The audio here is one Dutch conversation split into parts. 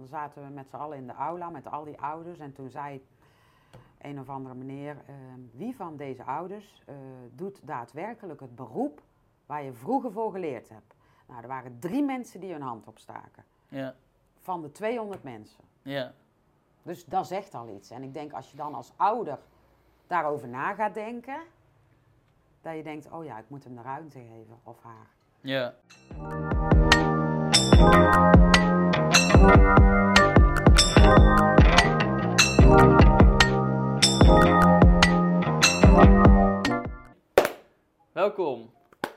Dan zaten we met z'n allen in de aula met al die ouders. En toen zei een of andere meneer, ehm, wie van deze ouders eh, doet daadwerkelijk het beroep waar je vroeger voor geleerd hebt? Nou, er waren drie mensen die hun hand opstaken. Ja. Van de 200 mensen. Ja. Dus dat zegt al iets. En ik denk als je dan als ouder daarover na gaat denken, dat je denkt, oh ja, ik moet hem de ruimte geven of haar. Ja. Welkom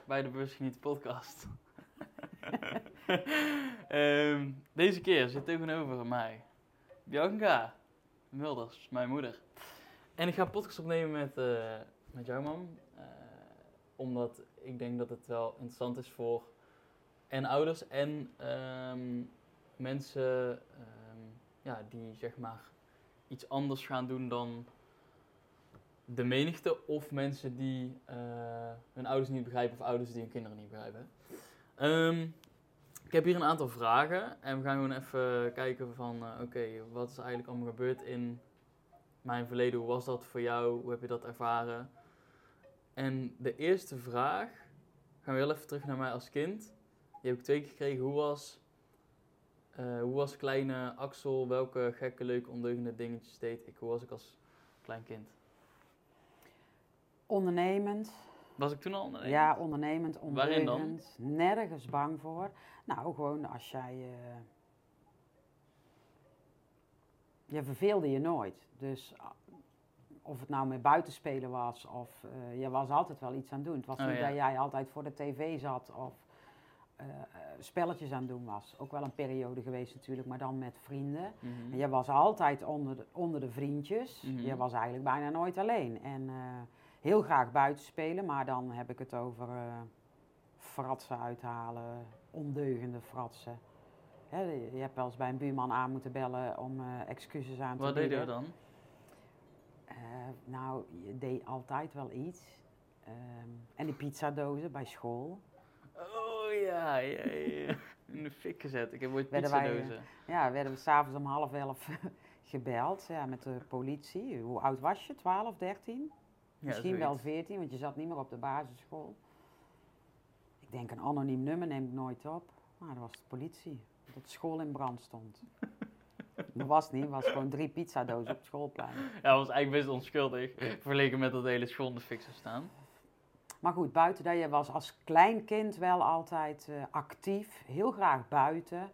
bij de Beursgeniet podcast. Ehm, deze keer zit tegenover mij Bianca Mulders, mijn moeder. En ik ga een podcast opnemen met, eh, met jouw mam. eh, omdat ik denk dat het wel interessant is voor en ouders en ehm, mensen ehm, ja, die zeg maar iets anders gaan doen dan de menigte. Of mensen die eh, hun ouders niet begrijpen of ouders die hun kinderen niet begrijpen. Ehm, ik heb hier een aantal vragen en we gaan gewoon even kijken van eh, oké, wat is eigenlijk allemaal gebeurd in mijn verleden? Hoe was dat voor jou? Hoe heb je dat ervaren? En de eerste vraag, gaan we heel even terug naar mij als kind. Die heb ik twee keer gekregen. Hoe was, eh, hoe was kleine Axel? Welke gekke, leuke, ondeugende dingetjes deed ik? Hoe was ik als klein kind? Ondernemend. Was ik toen al ondernemer? Ja, ondernemend, Waarin dan? ondeugend. Nergens bang voor. Nou, gewoon als jij... eh, je verveelde je nooit. Dus ah, of het nou met buitenspelen was of eh, je was altijd wel iets aan het doen. Het was Oh, niet ja. dat jij altijd voor de tv zat of spelletjes aan het doen was. Ook wel een periode geweest natuurlijk, maar dan met vrienden. Mhm. En je was altijd onder de, onder de vriendjes. Mhm. Je was eigenlijk bijna nooit alleen. En eh, heel graag buiten spelen, maar dan heb ik het over eh, fratsen uithalen, ondeugende fratsen. Hè, je hebt wel eens bij een buurman aan moeten bellen om eh, excuses aan te Wat bieden. deden we dan? Eh, nou, je deed altijd wel iets. Ehm, en die pizzadozen bij school. Oh ja, ja, ja. In de fik gezet. Ik heb ooit pizzadozen. Ja, werden we s'avonds om half elf gebeld ja, met de politie. Hoe oud was je? 12, 13? Ja, Misschien wel zoiets. 14, want je zat niet meer op de basisschool. Ik denk een anoniem nummer neem ik nooit op. Maar dat was de politie. Dat de school in brand stond. dat was niet, het was gewoon drie pizzadozen op het schoolplein. Ja, dat was eigenlijk best onschuldig. Vergeleken met dat de hele school in de fik zou staan. Maar goed, buiten dat je was als klein kind wel altijd eh, actief, heel graag buiten.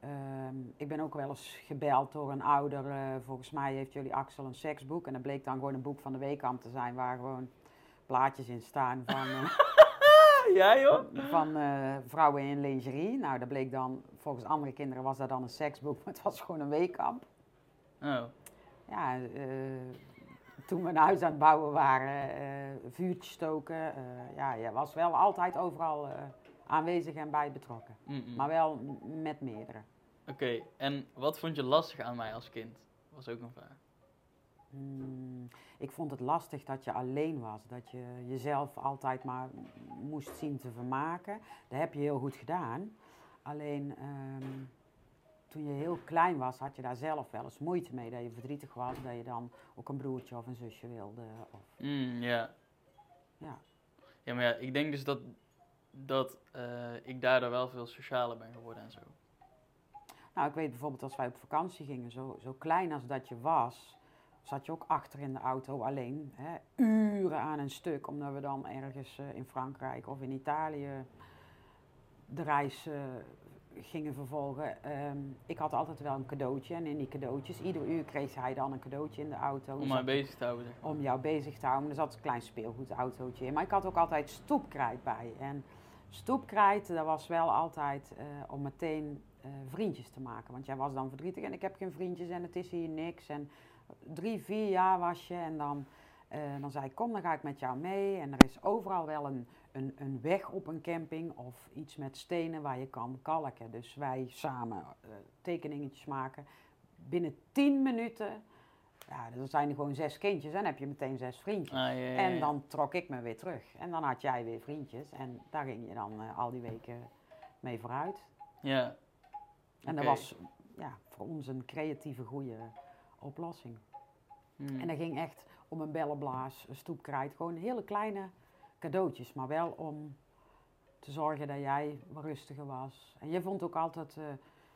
Ehm, ik ben ook wel eens gebeld door een ouder. eh, volgens mij heeft jullie Axel een seksboek. En dat bleek dan gewoon een boek van de weekamp te zijn waar gewoon plaatjes in staan van, eh, Ja joh? van vrouwen in lingerie. Nou, dat bleek dan, volgens andere kinderen was dat dan een seksboek, maar het was gewoon een weekamp. Oh. Ja, toen we een huis aan het bouwen waren, eh vuurtje stoken. eh, ja, je was wel altijd overal eh, aanwezig en bij betrokken. Maar wel met meerdere. Oké, en wat vond je lastig aan mij als kind? Was ook een vraag. Hmm, ik vond het lastig dat je alleen was. Dat je jezelf altijd maar moest zien te vermaken. Dat heb je heel goed gedaan. Alleen ehm, toen je heel klein was, had je daar zelf wel eens moeite mee. Dat je verdrietig was, dat je dan ook een broertje of een zusje wilde. Of, Mm, ja. ja. Ja, maar ja, ik denk dus dat, dat eh, ik daardoor wel veel socialer ben geworden en zo. Nou, ik weet bijvoorbeeld als wij op vakantie gingen, zo, zo klein als dat je was, zat je ook achter in de auto alleen, hè, uren aan een stuk, omdat we dan ergens eh, in Frankrijk of in Italië de reis eh, gingen vervolgen. Ehm, ik had altijd wel een cadeautje en in die cadeautjes, ieder uur kreeg hij dan een cadeautje in de auto. Om Dus mij dat- bezig te houden. om jou bezig te houden. Er zat een klein speelgoedautootje in. Maar ik had ook altijd stoepkrijt bij. En stoepkrijt, dat was wel altijd eh, om meteen eh, vriendjes te maken. Want jij was dan verdrietig en ik heb geen vriendjes en het is hier niks. En drie, vier jaar was je en dan, eh, dan zei ik, kom dan ga ik met jou mee. En er is overal wel een, een, een weg op een camping of iets met stenen waar je kan kalken. Dus wij samen eh, tekeningetjes maken. Binnen tien minuten ja, dan zijn er gewoon zes kindjes en heb je meteen zes vriendjes. Ah, ja, ja, En dan trok ik me weer terug. En dan had jij weer vriendjes. En daar ging je dan eh, al die weken mee vooruit. Ja, En dat was ja, voor voor ons een creatieve, goede oplossing. Hmm. En dat ging echt om een bellenblaas, een stoepkrijt, gewoon hele kleine cadeautjes, maar wel om te zorgen dat jij wat rustiger was. En je vond ook altijd, eh,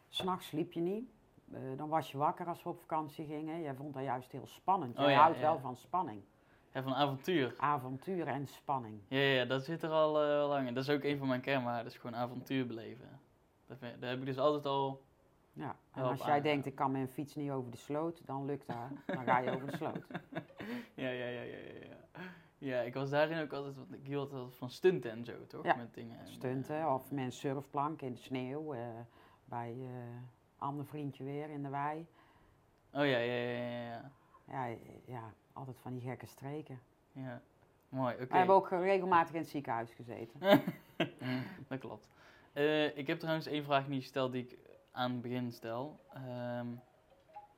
s s'nachts sliep je niet. Eh, dan was je wakker als we op vakantie gingen. Jij vond dat juist heel spannend. Oh ja, houdt ja. wel van spanning. Ja, van avontuur. Avontuur en spanning. Ja, ja, dat zit er al eh, wel lang in. Dat is ook een van mijn kernwaarden, is gewoon avontuur beleven. Dat, vind- dat heb ik dus altijd al... Ja. En als jij aan- denkt, ik kan mijn fiets niet over de sloot, dan lukt dat. Dan ga je over de sloot. Ja, ja, ja, ja, ja. Ja. Ik was daarin ook altijd, want ik hield altijd van stunten en zo, toch? Ja, Met dingen. en, Stunten eh, of met een surfplank in de sneeuw. eh, bij eh ander vriendje weer in de wei. Oh ja, ja, ja, ja, ja. Ja, ja, altijd van die gekke streken. ja. Mooi, oké. We hebben ook regelmatig in het ziekenhuis gezeten. dat klopt. Ik heb trouwens één vraag niet gesteld die ik aan het begin stel. Ehm,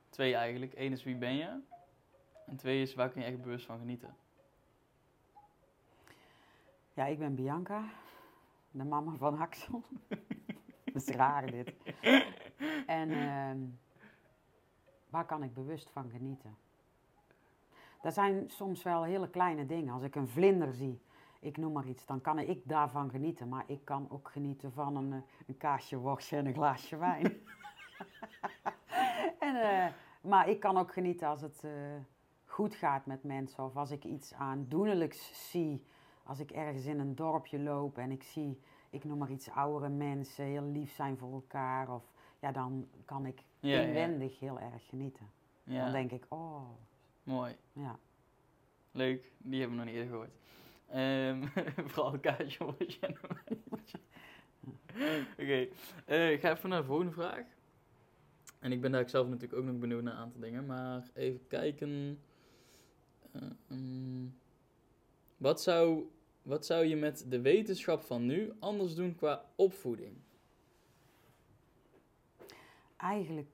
twee eigenlijk. Eén is wie ben je? En twee is waar kun je echt bewust van genieten? Ja, ik ben Bianca, de mama van Axel. Dat is raar dit. En ehm, waar kan ik bewust van genieten? Dat zijn soms wel hele kleine dingen. Als ik een vlinder zie, ik noem maar iets, dan kan ik daarvan genieten. Maar ik kan ook genieten van een, eh, een kaasje worstje en een glaasje wijn. en, eh, maar ik kan ook genieten als het eh, goed gaat met mensen. Of als ik iets aandoenlijks zie. Als ik ergens in een dorpje loop en ik zie, ik noem maar iets, oudere mensen heel lief zijn voor elkaar. Of ja, dan kan ik Ja, ja. inwendig heel erg genieten. Ja, Dan denk ik, oh, mooi. ja. Leuk, die hebben we nog niet eerder gehoord. Ehm, vooral kaartje een wijntje. Oké, eh, ik ga even naar de volgende vraag. En ik ben daar zelf natuurlijk ook nog benieuwd naar een aantal dingen. Maar even kijken. Eh, mm. wat, zou, wat zou je met de wetenschap van nu anders doen qua opvoeding? Eigenlijk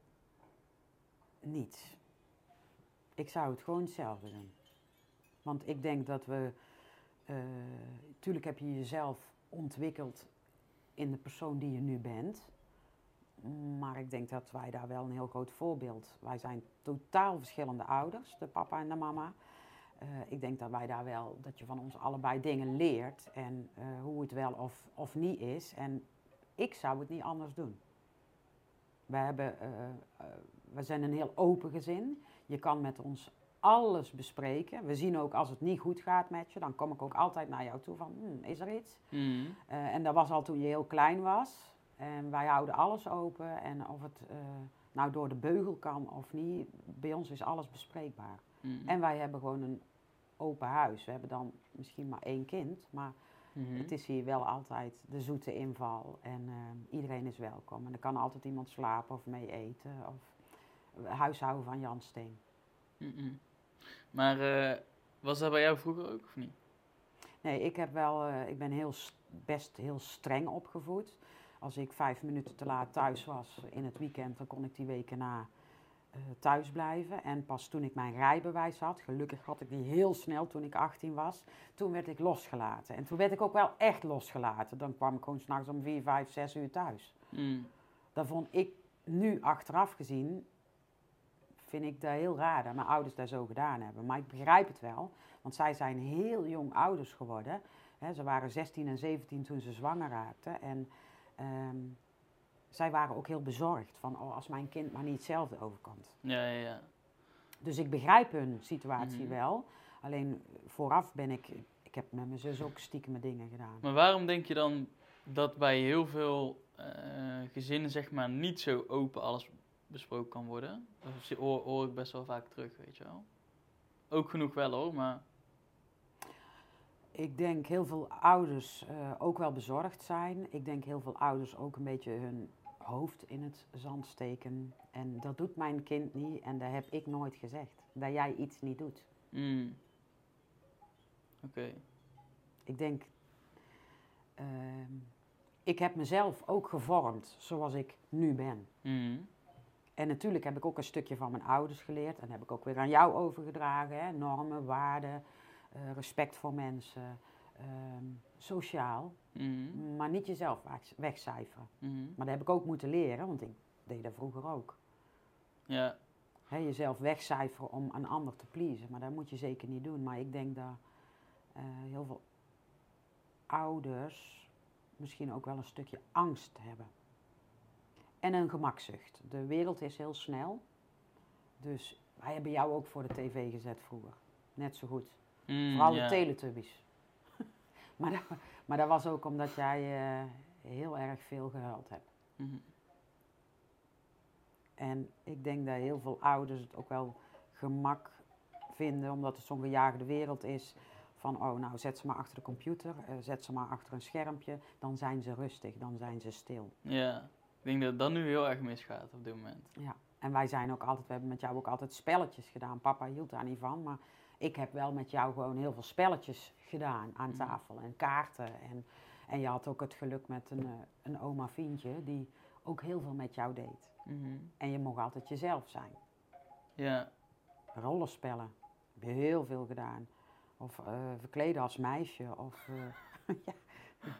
niet. Ik zou het gewoon hetzelfde doen. Want ik denk dat we. eh tuurlijk heb je jezelf ontwikkeld in de persoon die je nu bent. Maar ik denk dat wij daar wel een heel groot voorbeeld. Wij zijn totaal verschillende ouders, de papa en de mama. Eh, ik denk dat wij daar wel, dat je van ons allebei dingen leert en eh, hoe het wel of, of niet is. En ik zou het niet anders doen. We, hebben, eh, we zijn een heel open gezin. Je kan met ons alles bespreken. We zien ook als het niet goed gaat met je, dan kom ik ook altijd naar jou toe van, "Hmm, is er iets? Mm. Eh, en dat was al toen je heel klein was. En wij houden alles open. En of het nou door de beugel kan of niet, bij ons is alles bespreekbaar. Mm. En wij hebben gewoon een open huis. We hebben dan misschien maar één kind, maar Mhm. het is hier wel altijd de zoete inval. En eh, iedereen is welkom. En er kan altijd iemand slapen of mee eten. Of huishouden van Jan Steen. Mm-mm. Maar eh, was dat bij jou vroeger ook of niet? Nee, ik, heb wel, eh, ik ben heel, best heel streng opgevoed. Als ik vijf minuten te laat thuis was in het weekend, dan kon ik die weken na thuis blijven. En pas toen ik mijn rijbewijs had, gelukkig had ik die heel snel toen ik 18 was, toen werd ik losgelaten. En toen werd ik ook wel echt losgelaten. Dan kwam ik gewoon s'nachts om 4, 5, 6 uur thuis. Mm. Dat vond ik nu achteraf gezien, vind ik dat heel raar dat mijn ouders dat zo gedaan hebben. Maar ik begrijp het wel, want zij zijn heel jong ouders geworden. Ze waren 16 en 17 toen ze zwanger raakten. En ehm, zij waren ook heel bezorgd van, oh, als mijn kind maar niet hetzelfde overkomt. Ja, ja, ja. Dus ik begrijp hun situatie Mhm. wel. Alleen vooraf ben ik, ik heb met mijn zus ook stiekem dingen gedaan. Maar waarom denk je dan dat bij heel veel eh, gezinnen zeg maar niet zo open alles besproken kan worden? Dat hoor, hoor ik best wel vaak terug, weet je wel. Ook genoeg wel hoor, maar... Ik denk heel veel ouders eh, ook wel bezorgd zijn. Ik denk heel veel ouders ook een beetje hun hoofd in het zand steken. En dat doet mijn kind niet en dat heb ik nooit gezegd. Dat jij iets niet doet. Mm. Oké. Ik denk, ehm, ik heb mezelf ook gevormd zoals ik nu ben. Mm. En natuurlijk heb ik ook een stukje van mijn ouders geleerd. En heb ik ook weer aan jou overgedragen. Hè? Normen, waarden, eh, respect voor mensen, ehm, sociaal. Mm. Maar niet jezelf weg- wegcijferen. Mm. Maar dat heb ik ook moeten leren, want ik deed dat vroeger ook. Ja. Hè, jezelf wegcijferen om een ander te pleasen. Maar dat moet je zeker niet doen. Maar ik denk dat eh, heel veel ouders misschien ook wel een stukje angst hebben. En een gemakzucht. De wereld is heel snel. Dus wij hebben jou ook voor de tv gezet vroeger. Net zo goed. Mm, Vooral de Teletubbies. Maar, dat, maar dat was ook omdat jij eh, heel erg veel gehuild hebt. Mhm. En ik denk dat heel veel ouders het ook wel gemak vinden, omdat het zo'n gejaagde wereld is. Van, oh nou, zet ze maar achter de computer, eh, zet ze maar achter een schermpje. Dan zijn ze rustig, dan zijn ze stil. Ja. Ik denk dat dat nu heel erg misgaat op dit moment. Ja. En wij zijn ook altijd, we hebben met jou ook altijd spelletjes gedaan. Papa hield daar niet van, maar ik heb wel met jou gewoon heel veel spelletjes gedaan aan Mhm. tafel. En kaarten. En, en je had ook het geluk met een, eh, een oma Fientje, die ook heel veel met jou deed. Mhm. En je mocht altijd jezelf zijn. Ja. rollenspellen. Heb je heel veel gedaan. Of eh, verkleden als meisje. Of, eh, ja.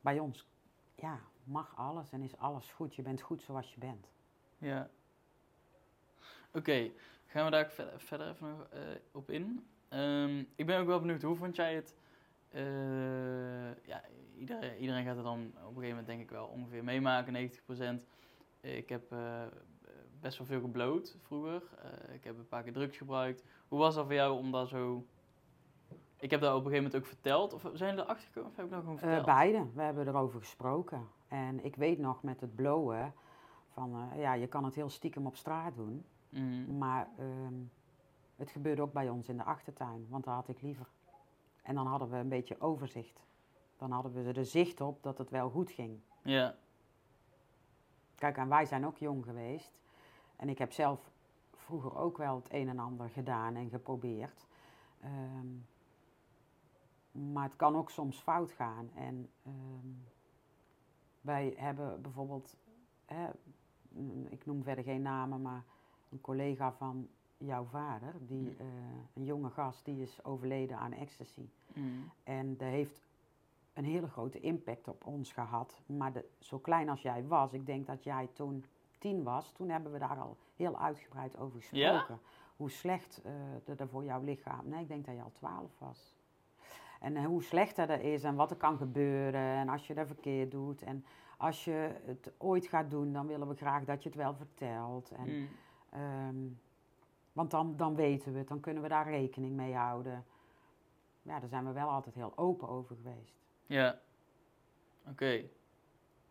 Bij ons ja, mag alles en is alles goed. Je bent goed zoals je bent. Ja. Oké, gaan we daar verder, verder even nog, eh, op in. Ehm, ik ben ook wel benieuwd, hoe vond jij het? eh, ja, iedereen, iedereen gaat het dan op een gegeven moment denk ik wel ongeveer meemaken, 90%. Ik heb eh, best wel veel gebloot vroeger. Ik heb een paar keer drugs gebruikt. Hoe was dat voor jou om daar zo... Ik heb dat op een gegeven moment ook verteld. Of zijn jullie erachter gekomen of heb ik dat gewoon verteld? beide, we hebben erover gesproken. En ik weet nog met het blowen, van ja, je kan het heel stiekem op straat doen. Mhm. Maar ehm, het gebeurde ook bij ons in de achtertuin, want dat had ik liever. En dan hadden we een beetje overzicht. Dan hadden we er zicht op dat het wel goed ging. Ja, Kijk, en wij zijn ook jong geweest. En ik heb zelf vroeger ook wel het een en ander gedaan en geprobeerd. Ehm, maar het kan ook soms fout gaan. En ehm, wij hebben bijvoorbeeld, hè, mm, ik noem verder geen namen, maar een collega van jouw vader, die, Hm. eh, een jonge gast, die is overleden aan ecstasy. Mhm. En dat heeft een hele grote impact op ons gehad. Maar de, zo klein als jij was, ik denk dat jij toen tien was, toen hebben we daar al heel uitgebreid over gesproken. Hoe slecht eh dat er voor jouw lichaam. Nee, ik denk dat je al twaalf was. En eh, hoe slecht dat er is en wat er kan gebeuren. En als je dat verkeerd doet. En als je het ooit gaat doen, dan willen we graag dat je het wel vertelt. En, Mhm. Ehm, want dan, dan weten we het, dan kunnen we daar rekening mee houden. Ja, daar zijn we wel altijd heel open over geweest. Ja. Oké.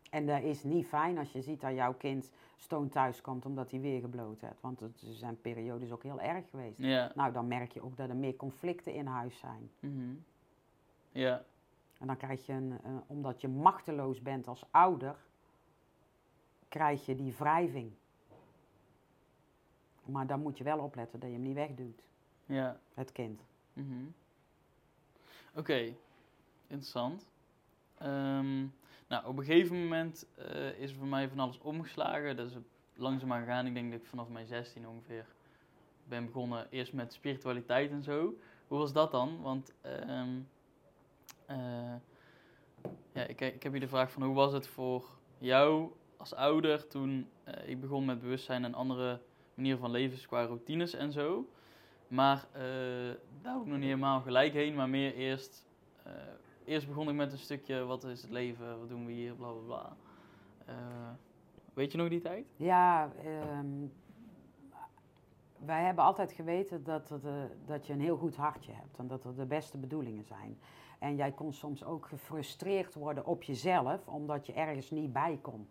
En dat is niet fijn als je ziet dat jouw kind stoon thuis komt omdat hij weer gebloot heeft. Want het zijn periodes ook heel erg geweest. Ja. Nou, dan merk je ook dat er meer conflicten in huis zijn. Mhm. Ja. En dan krijg je, een, omdat je machteloos bent als ouder, krijg je die wrijving. Maar dan moet je wel opletten dat je hem niet wegduwt, Ja. het kind. Mhm. Oké, interessant. Ehm, nou, op een gegeven moment eh, is voor mij van alles omgeslagen. Dat is langzaamaan gegaan. Ik denk dat ik vanaf mijn 16 ongeveer ben begonnen. Eerst met spiritualiteit en zo. Hoe was dat dan? Want ehm, eh, ja, ik, ik heb hier de vraag van hoe was het voor jou als ouder toen eh, ik begon met bewustzijn en andere manieren van leven qua routines en zo. Maar eh, daar ook nog niet helemaal gelijk heen, maar meer eerst. eh, eerst begon ik met een stukje: wat is het leven, wat doen we hier, bla bla bla. Eh, weet je nog die tijd? Ja, ehm, wij hebben altijd geweten dat, dat je een heel goed hartje hebt en dat er de beste bedoelingen zijn. En jij kon soms ook gefrustreerd worden op jezelf omdat je ergens niet bij kon.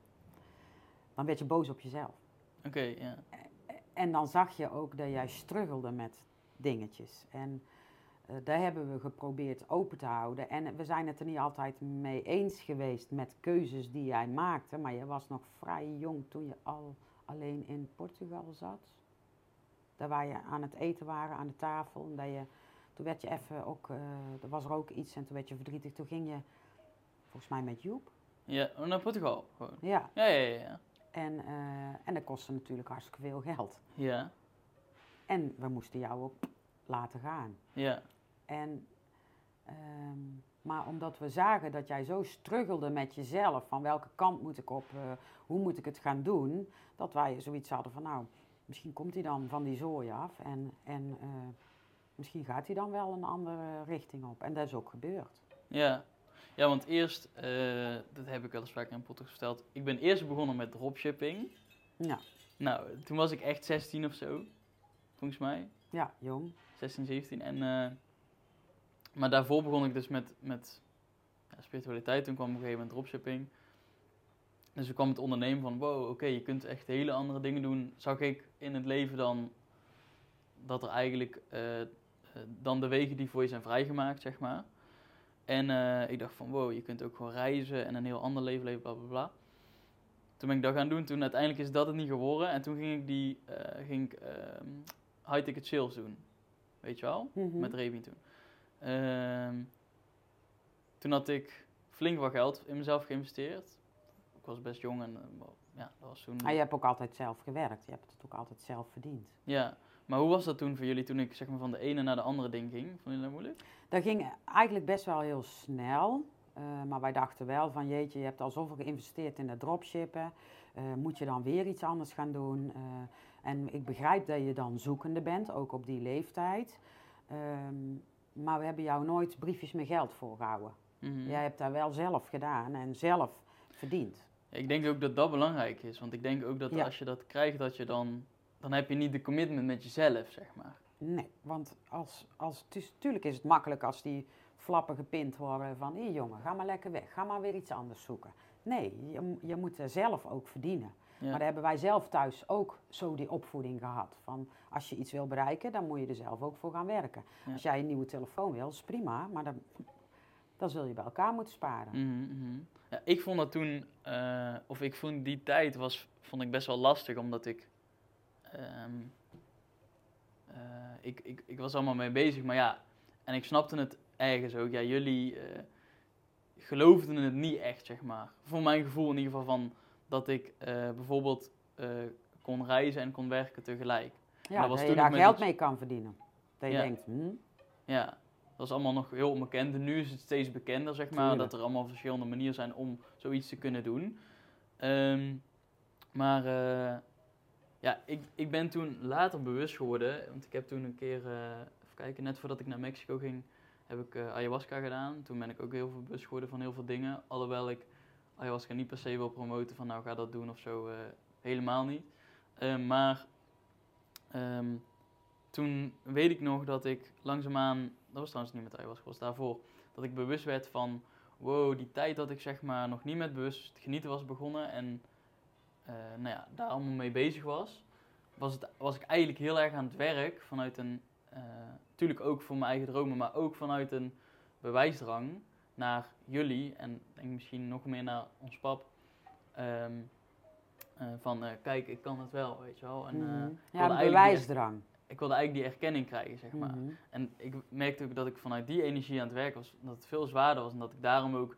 Dan werd je boos op jezelf. Oké, ja. En dan zag je ook dat jij struggelde met dingetjes. En eh, daar hebben we geprobeerd open te houden. En we zijn het er niet altijd mee eens geweest met keuzes die jij maakte. Maar je was nog vrij jong toen je al alleen in Portugal zat. Daar waar je aan het eten waren aan de tafel. En dat je, toen werd je even ook, eh, er was er ook iets en toen werd je verdrietig. Toen ging je, volgens mij met Joep. Ja, naar Portugal gewoon. Ja, Ja, ja, ja. ja. En, eh, en dat kostte natuurlijk hartstikke veel geld. Ja, En we moesten jou ook laten gaan. ja. En, ehm, maar omdat we zagen dat jij zo struggelde met jezelf, van welke kant moet ik op, eh, hoe moet ik het gaan doen, dat wij zoiets hadden van nou, misschien komt hij dan van die zooi af en, en eh, misschien gaat hij dan wel een andere richting op. En dat is ook gebeurd. Ja, ja want eerst, eh, dat heb ik wel eens vaak in een podcast verteld, ik ben eerst begonnen met dropshipping. Ja, Nou, toen was ik echt 16 of zo, volgens mij. ja jong. 16, 17. En, eh, maar daarvoor begon ik dus met, met ja, spiritualiteit. Toen kwam op een gegeven moment dropshipping. Dus toen kwam het ondernemen van, wow, oké, je kunt echt hele andere dingen doen. Zag ik in het leven dan dat er eigenlijk eh, dan de wegen die voor je zijn vrijgemaakt, zeg maar. En eh, ik dacht van, wow, je kunt ook gewoon reizen en een heel ander leven leven, bla bla bla. Toen ben ik dat gaan doen. Toen uiteindelijk is dat het niet geworden. En toen ging ik die eh, ging ik, ehm, high ticket sales doen. Weet je wel? Mhm. Met Revin toen. Ehm, toen had ik flink wat geld in mezelf geïnvesteerd. Ik was best jong en eh, ja, dat was toen... Maar je hebt ook altijd zelf gewerkt. Je hebt het ook altijd zelf verdiend. Ja, maar hoe was dat toen voor jullie toen ik zeg maar van de ene naar de andere ding ging? Vond jullie dat moeilijk? Dat ging eigenlijk best wel heel snel. eh, maar wij dachten wel van jeetje, je hebt al zoveel geïnvesteerd in het dropshippen. eh, moet je dan weer iets anders gaan doen? Eh, en ik begrijp dat je dan zoekende bent, ook op die leeftijd. Ehm, maar we hebben jou nooit briefjes met geld voorgehouden. Mhm. Jij hebt daar wel zelf gedaan en zelf verdiend. Ik denk ook dat dat belangrijk is. Want ik denk ook dat Ja. als je dat krijgt, dat je dan... Dan heb je niet de commitment met jezelf, zeg maar. Nee, want als, als, het is, tuurlijk is het makkelijk als die flappen gepind worden van... hé jongen, ga maar lekker weg, ga maar weer iets anders zoeken. Nee, je, je moet er zelf ook verdienen. Ja. Maar daar hebben wij zelf thuis ook zo die opvoeding gehad. Van als je iets wil bereiken, dan moet je er zelf ook voor gaan werken. Ja. Als jij een nieuwe telefoon wil, is prima, maar dan, dan zul je bij elkaar moeten sparen. Mhm, mhm. Ja, ik vond dat toen, eh, of ik vond die tijd was, vond ik best wel lastig, omdat ik, ehm, eh, ik, ik, ik was allemaal mee bezig, maar ja, en ik snapte het ergens ook. Ja, jullie eh, geloofden het niet echt, zeg maar. Voor mijn gevoel in ieder geval van dat ik eh, bijvoorbeeld kon reizen en kon werken tegelijk. Ja, dat was dat je daar geld mee kan verdienen. Dat je Ja. denkt, hm, Ja, dat was allemaal nog heel onbekend. En nu is het steeds bekender, zeg maar, Tuurlijk. dat er allemaal verschillende manieren zijn om zoiets te kunnen doen. Ehm, maar ja, ik, ik ben toen later bewust geworden, want ik heb toen een keer, eh, even kijken, net voordat ik naar Mexico ging, heb ik eh, ayahuasca gedaan. Toen ben ik ook heel veel bewust geworden van heel veel dingen, alhoewel ik ayahuasca niet per se wil promoten van nou ga dat doen of zo, eh, helemaal niet. Maar ehm, toen weet ik nog dat ik langzaamaan, dat was trouwens niet met ayahuasca, was daarvoor, dat ik bewust werd van, wow, die tijd dat ik zeg maar nog niet met bewust genieten was begonnen en nou ja, daar allemaal mee bezig was, was, het, was ik eigenlijk heel erg aan het werk vanuit een, natuurlijk ook voor mijn eigen dromen, maar ook vanuit een bewijsdrang naar jullie en denk misschien nog meer naar ons pap. Ehm, eh, van eh, kijk, ik kan het wel, weet je wel. En, eh, mhm. ja, eigenlijk bewijsdrang. ik wilde eigenlijk die erkenning krijgen, zeg maar. Mhm. En ik merkte ook dat ik vanuit die energie aan het werk was, dat het veel zwaarder was en dat ik daarom ook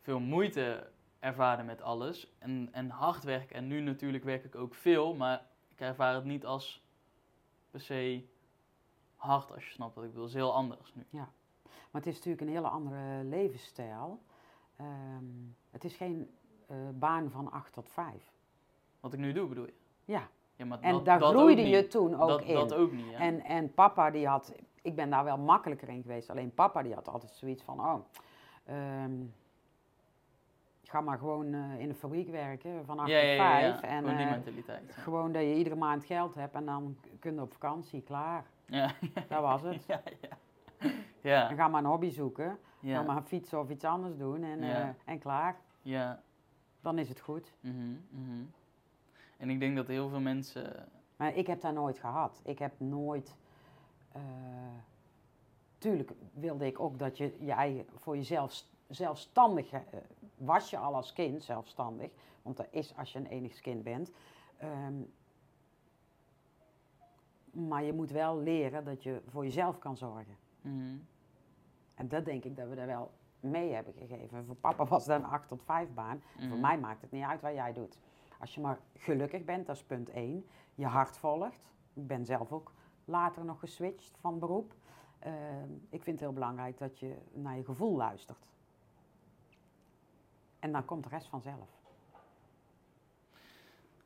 veel moeite ervaarde met alles. En, en hard werken. En nu natuurlijk werk ik ook veel, maar ik ervaar het niet als per se hard, als je snapt wat ik bedoel. Het is heel anders nu. Maar het is natuurlijk een hele andere levensstijl. Ehm, het is geen eh, baan van 8 tot 5. Wat ik nu doe, bedoel je? Ja, Ja, maar en dat, daar dat groeide je niet. toen ook dat, in. dat ook niet, ja. En, en papa die had, ik ben daar wel makkelijker in geweest, alleen papa die had altijd zoiets van, oh, ehm, ga maar gewoon eh, in de fabriek werken van 8 ja, ja, tot ja, ja. 5. En Gewoon die eh, mentaliteit. gewoon dat je iedere maand geld hebt en dan kun je op vakantie, klaar. Ja, Dat was het. ja, ja. Ja, En ga maar een hobby zoeken, ga ja, maar fietsen of iets anders doen en, Ja. eh, en klaar. ja. Dan is het goed. Mhm, mhm. En ik denk dat heel veel mensen. Maar ik heb dat nooit gehad. Ik heb nooit. tuurlijk wilde ik ook dat je je eigen voor jezelf zelfstandig eh, was je al als kind zelfstandig, want dat is als je een enigskind bent. Ehm, maar je moet wel leren dat je voor jezelf kan zorgen. Mhm. En dat denk ik dat we daar wel mee hebben gegeven. Voor papa was dat een 8 tot 5 baan. Voor Mhm. mij maakt het niet uit wat jij doet. Als je maar gelukkig bent, dat is punt 1. Je hart volgt. Ik ben zelf ook later nog geswitcht van beroep. Ehm, ik vind het heel belangrijk dat je naar je gevoel luistert. En dan komt de rest vanzelf.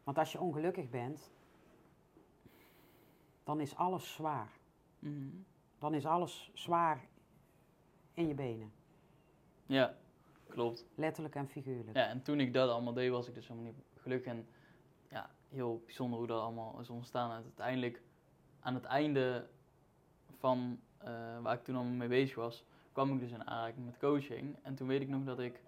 Want als je ongelukkig bent, dan is alles zwaar. Mhm. Dan is alles zwaar in je benen. Ja, klopt. Letterlijk en figuurlijk. Ja, en toen ik dat allemaal deed, was ik dus helemaal niet gelukkig. En ja, heel bijzonder hoe dat allemaal is ontstaan. En uiteindelijk, aan het einde van eh, waar ik toen allemaal mee bezig was, kwam ik dus in aanraking met coaching. En toen weet ik nog dat ik,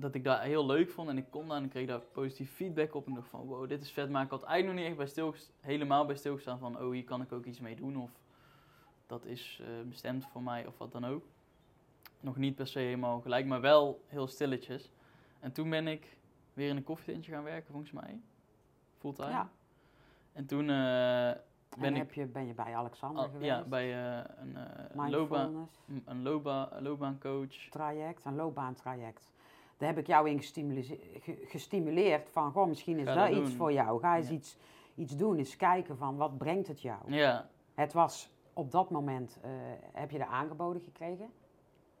dat ik dat heel leuk vond. En ik kon daar en ik kreeg daar positief feedback op. En ik dacht van, wow, dit is vet. Maar ik had eigenlijk nog niet echt bij stil, helemaal bij stilgestaan van, oh, hier kan ik ook iets mee doen. Of dat is eh, bestemd voor mij, of wat dan ook. Nog niet per se helemaal gelijk, maar wel heel stilletjes. En toen ben ik weer in een koffietentje gaan werken, volgens mij. Fulltime. Ja. En toen eh, ben en ik je, ben je bij Alexander al- geweest? ja, bij eh, een, loopbaan, een loopbaan, loopbaancoach. traject, een loopbaantraject. Daar heb ik jou in gestimule- ge- gestimuleerd van, goh, misschien is dat dat iets voor jou. Ga eens Ja. iets, iets doen, eens kijken van, wat brengt het jou? Ja, Het was op dat moment, eh, heb je er aangeboden gekregen?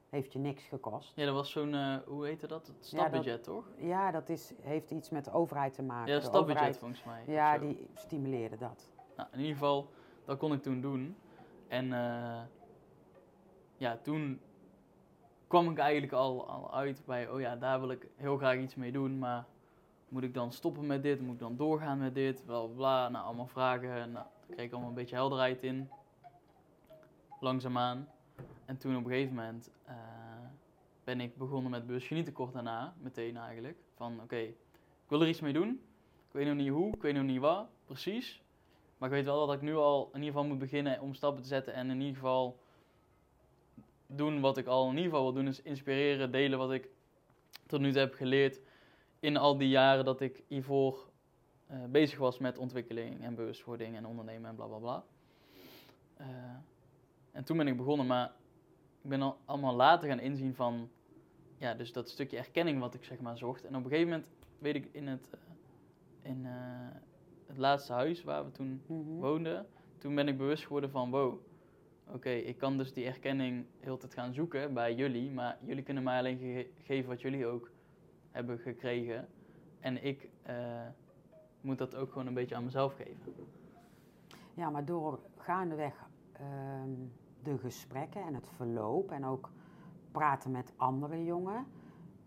Heeft je niks gekost? ja, dat was zo'n, eh, hoe heette dat? Het stapbudget, toch? Ja, dat is, heeft iets met de overheid te maken. Ja, stapbudget volgens mij. Ja, die stimuleerde dat. Nou, in ieder geval, dat kon ik toen doen. En eh, ja, toen kwam ik eigenlijk al, al uit bij, oh ja, daar wil ik heel graag iets mee doen. Maar moet ik dan stoppen met dit? Moet ik dan doorgaan met dit? Bla bla. Nou, allemaal vragen. En, nou, daar kreeg ik allemaal een beetje helderheid in. Langzaamaan. En toen op een gegeven moment eh, ben ik begonnen met bewustgenieten kort daarna. Meteen eigenlijk. Van oké, ik wil er iets mee doen. Ik weet nog niet hoe, ik weet nog niet wat, precies. Maar ik weet wel dat ik nu al in ieder geval moet beginnen om stappen te zetten. En in ieder geval doen wat ik al in ieder geval wil doen. Is inspireren, delen wat ik tot nu toe heb geleerd. In al die jaren dat ik hiervoor eh, bezig was met ontwikkeling en bewustwording en ondernemen en bla bla bla. Eh, en toen ben ik begonnen, maar ik ben al allemaal later gaan inzien van, ja, dus dat stukje erkenning wat ik zeg maar zocht. En op een gegeven moment weet ik in het, eh, in het laatste huis waar we toen Mhm. woonde, toen ben ik bewust geworden van wow, oké, ik kan dus die erkenning heel tijd gaan zoeken bij jullie, maar jullie kunnen mij alleen ge- geven wat jullie ook hebben gekregen. En ik eh, moet dat ook gewoon een beetje aan mezelf geven. Ja, maar door gaandeweg ehm, de gesprekken en het verloop en ook praten met andere jongen,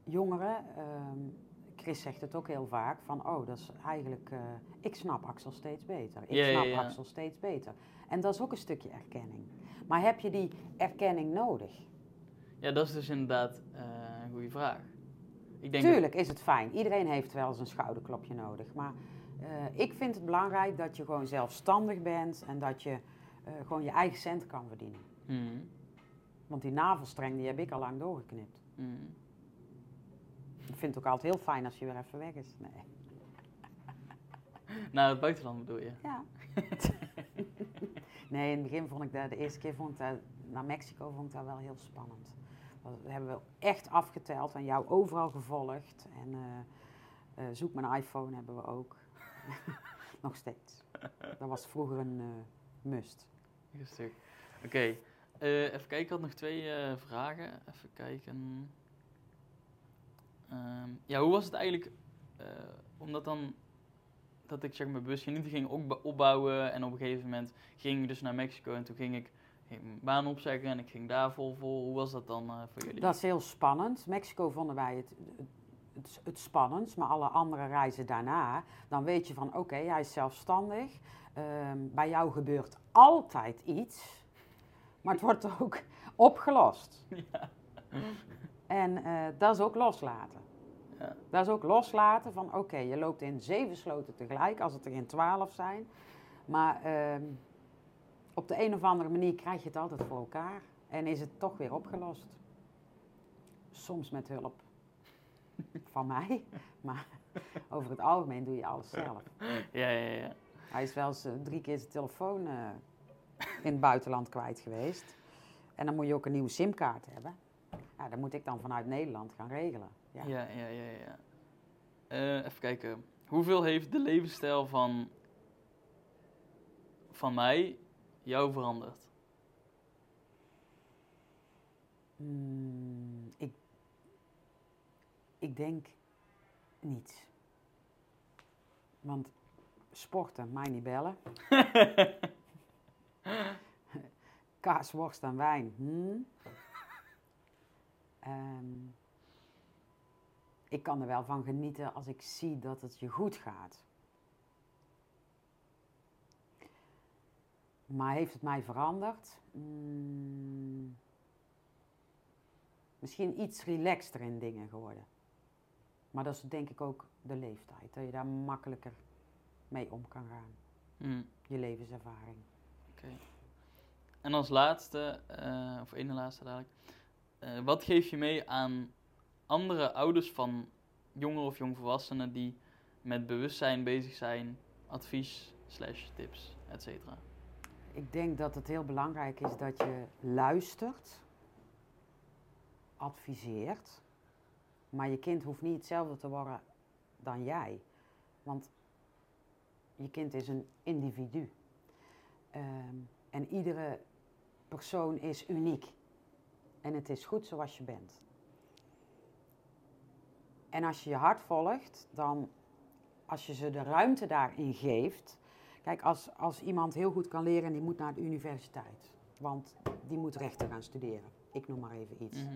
jongeren. ehm, Chris zegt het ook heel vaak van, oh, dat is eigenlijk, eh, ik snap Axel steeds beter. Ik Ja, ja, snap ja. Axel steeds beter. En dat is ook een stukje erkenning. Maar heb je die erkenning nodig? Ja, dat is dus inderdaad eh, een goede vraag. Ik denk dat- Tuurlijk is het fijn. Iedereen heeft wel eens een schouderklopje nodig. Maar eh, ik vind het belangrijk dat je gewoon zelfstandig bent en dat je eh, gewoon je eigen cent kan verdienen. Mhm, Want die navelstreng die heb ik al lang doorgeknipt. mhm. Ik vind het ook altijd heel fijn als je weer even weg is. Nee. Naar het buitenland bedoel je? Ja. nee, in het begin vond ik dat, de eerste keer vond ik dat, naar Mexico vond ik dat wel heel spannend. Dat hebben we echt afgeteld en jou overal gevolgd. En eh, eh, zoek mijn iPhone hebben we ook. Nog steeds. Dat was vroeger een eh, must. Oké, even kijken. Ik had nog twee vragen. Even kijken. Ehm, ja, hoe was het eigenlijk? eh, omdat dan dat ik zeg bewust niet ging opba- opbouwen en op een gegeven moment ging ik dus naar Mexico en toen ging ik mijn baan opzeggen en ik ging daar vol voor. Hoe was dat dan eh, voor jullie? Dat is heel spannend. Mexico vonden wij het, het, het, spannendst, maar alle andere reizen daarna, dan weet je van oké, hij is zelfstandig. Ehm, bij jou gebeurt altijd iets, maar het wordt ook opgelost. Ja. En eh, dat is ook loslaten. Ja. Dat is ook loslaten van oké, je loopt in zeven sloten tegelijk, als het er in twaalf zijn. Maar ehm, op de een of andere manier krijg je het altijd voor elkaar. En is het toch weer opgelost. Soms met hulp van mij, maar over het algemeen doe je alles zelf. Ja, ja, ja. Hij is wel eens eh, drie keer zijn telefoon eh, in het buitenland kwijt geweest. En dan moet je ook een nieuwe simkaart hebben. Ja, dat moet ik dan vanuit Nederland gaan regelen. Ja. Ja, ja, ja, ja. Eh, even kijken. Hoeveel heeft de levensstijl van, van mij jou veranderd? Hmm, ik, ik denk niet. Want Sporten, mij niet bellen. Kaas, worst en wijn. Hmm. Ehm, ik kan er wel van genieten als ik zie dat het je goed gaat. Maar heeft het mij veranderd? Hmm. Misschien iets relaxter in dingen geworden. Maar dat is denk ik ook de leeftijd. Dat je daar makkelijker mee om kan gaan. Hmm, Je levenservaring. Oké. En als laatste, eh, of ene laatste dadelijk. eh, wat geef je mee aan andere ouders van jongeren of jongvolwassenen die met bewustzijn bezig zijn, advies, slash tips, et cetera? Ik denk dat het heel belangrijk is dat je luistert, adviseert, maar je kind hoeft niet hetzelfde te worden dan jij. Want je kind is een individu. Ehm, en iedere persoon is uniek. En het is goed zoals je bent. En als je je hart volgt, dan als je ze de ruimte daarin geeft. Kijk, als, als iemand heel goed kan leren, die moet naar de universiteit. Want die moet rechten gaan studeren. Ik noem maar even iets. Mhm.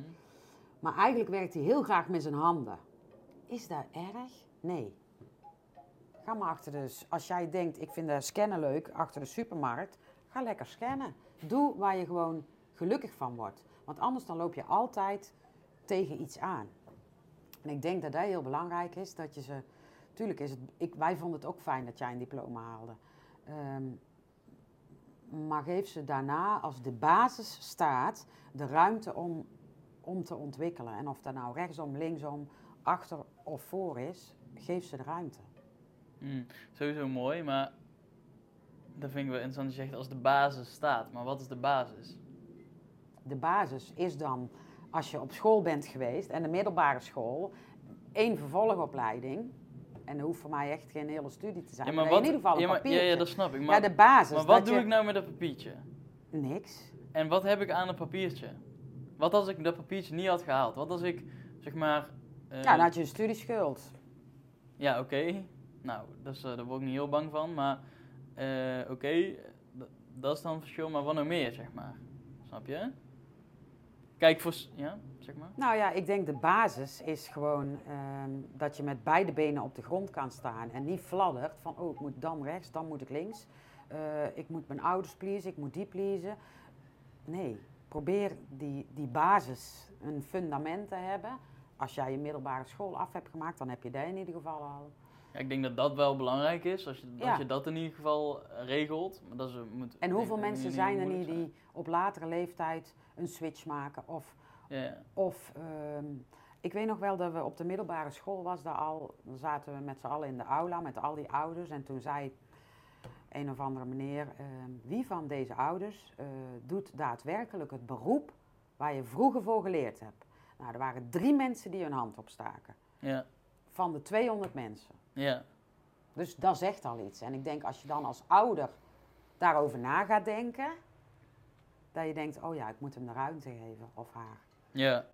Maar eigenlijk werkt hij heel graag met zijn handen. Is dat erg? Nee. Ga maar achter de... Als jij denkt, ik vind de scannen leuk, achter de supermarkt, ga lekker scannen. Doe waar je gewoon gelukkig van wordt. Want anders dan loop je altijd tegen iets aan. En ik denk dat dat heel belangrijk is, dat je ze... Tuurlijk is het... Ik, wij vonden het ook fijn dat jij een diploma haalde. Ehm, maar geef ze daarna, als de basis staat, de ruimte om om te ontwikkelen. En of dat nou rechtsom, linksom, achter of voor is, geef ze de ruimte. Mm, sowieso mooi, maar dat vind ik wel interessant. Je zegt als de basis staat, maar wat is de basis? De basis is dan, als je op school bent geweest en de middelbare school, één vervolgopleiding. En dat hoeft voor mij echt geen hele studie te zijn. Ja, maar maar in ieder geval een ja, maar- ja, papiertje. ja, dat snap ik. Maar, ja, de basis. maar wat doe je- ik nou met dat papiertje? Niks. En wat heb ik aan een papiertje? Wat als ik dat papiertje niet had gehaald? Wat als ik, zeg maar... eh, ja, dan had je een studieschuld. Ja, oké. Nou, dat is, eh, daar word ik niet heel bang van. Maar eh, oké, dat is dan verschil. Maar wat nog meer, zeg maar. Snap je? Kijk, voor... Ja, zeg maar. Nou ja, ik denk de basis is gewoon ehm, dat je met beide benen op de grond kan staan. En niet fladdert van, oh, ik moet dan rechts, dan moet ik links. Eh, ik moet mijn ouders pleasen, ik moet die pleasen. Nee, probeer die, die basis, een fundament te hebben. Als jij je middelbare school af hebt gemaakt, dan heb je dat in ieder geval al. Ja, ik denk dat dat wel belangrijk is. Als je, Ja. als je dat in ieder geval eh, regelt. Maar dat is, eh, moet, En hoeveel denk mensen zijn er niet die op latere leeftijd een switch maken? Of ja. Of, ehm, ik weet nog wel dat we op de middelbare school was daar al, dan zaten we met z'n allen in de aula met al die ouders. En toen zei een of andere meneer, ehm, wie van deze ouders eh, doet daadwerkelijk het beroep waar je vroeger voor geleerd hebt? Nou, er waren drie mensen die hun hand opstaken. ja, Van de 200 mensen. Ja. Dus dat zegt al iets. En ik denk als je dan als ouder daarover na gaat denken, dat je denkt, oh ja, ik moet hem de ruimte geven of haar. Ja.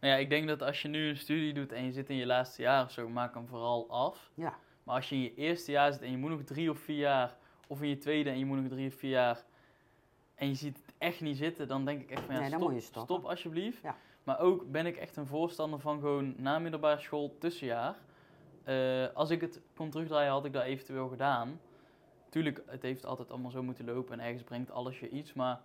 Nou ja, ik denk dat als je nu een studie doet en je zit in je laatste jaar of zo, maak hem vooral af. Ja. Maar als je in je eerste jaar zit en je moet nog drie of vier jaar, of in je tweede en je moet nog drie of vier jaar, en je ziet het echt niet zitten, dan denk ik echt van ja, Nee, stop, stop alsjeblieft. Ja. Maar ook ben ik echt een voorstander van gewoon na middelbare school tussenjaar. Eh, als ik het kon terugdraaien, had ik dat eventueel gedaan. Tuurlijk, het heeft altijd allemaal zo moeten lopen en ergens brengt alles je iets, maar...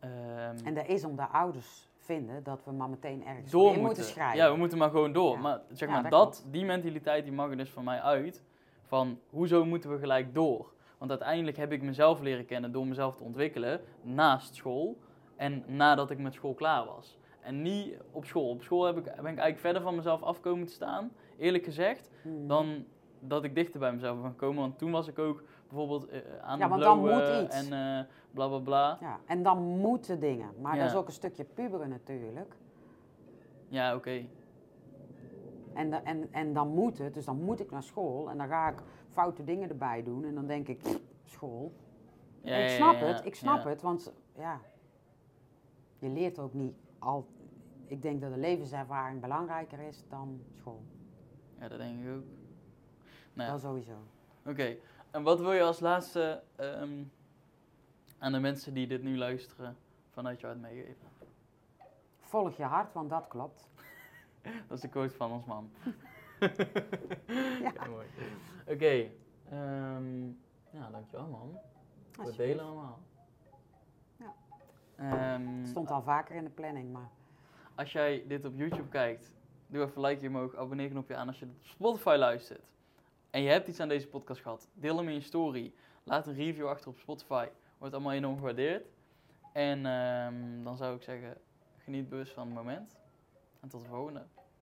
ehm, En dat is omdat ouders vinden dat we maar meteen ergens door moeten schrijven. Ja, we moeten maar gewoon door. Ja. Maar zeg Ja, maar, dat die mentaliteit die mag er dus van mij uit. Van, hoezo moeten we gelijk door? Want uiteindelijk heb ik mezelf leren kennen door mezelf te ontwikkelen naast school. En nadat ik met school klaar was. En niet op school. Op school heb ik, ben ik eigenlijk verder van mezelf afkomen te staan, eerlijk gezegd, Hmm. dan dat ik dichter bij mezelf ben gekomen. Want toen was ik ook bijvoorbeeld eh, aan Ja, want dan blowen moet iets. en eh bla bla bla. Ja, en dan moeten dingen. Maar Ja. dat is ook een stukje puberen natuurlijk. Ja, oké. En, da- en, en dan moet het, dus dan moet ik naar school en dan ga ik foute dingen erbij doen. En dan denk ik, school. Ja, ik snap ja, het, ik snap het, want ja, je leert ook niet al. Ik denk dat de levenservaring belangrijker is dan school. Ja, dat denk ik ook. Nou, ja. Dat sowieso. Oké, En wat wil je als laatste ehm, aan de mensen die dit nu luisteren vanuit je hart meegeven? Volg je hart, want dat klopt. Dat is de quote van ons man. Ja. Ja, mooi. Oké, ehm, ja, dankjewel man. Alsjeblieft. delen allemaal. Ja. Ehm, Het stond al vaker in de planning, maar als jij dit op YouTube kijkt, doe even een likeje omhoog, abonneer knopje aan als je op Spotify luistert. En je hebt iets aan deze podcast gehad, deel hem in je story. Laat een review achter op Spotify, wordt allemaal enorm gewaardeerd. En ehm, dan zou ik zeggen, geniet bewust van het moment. En tot de volgende.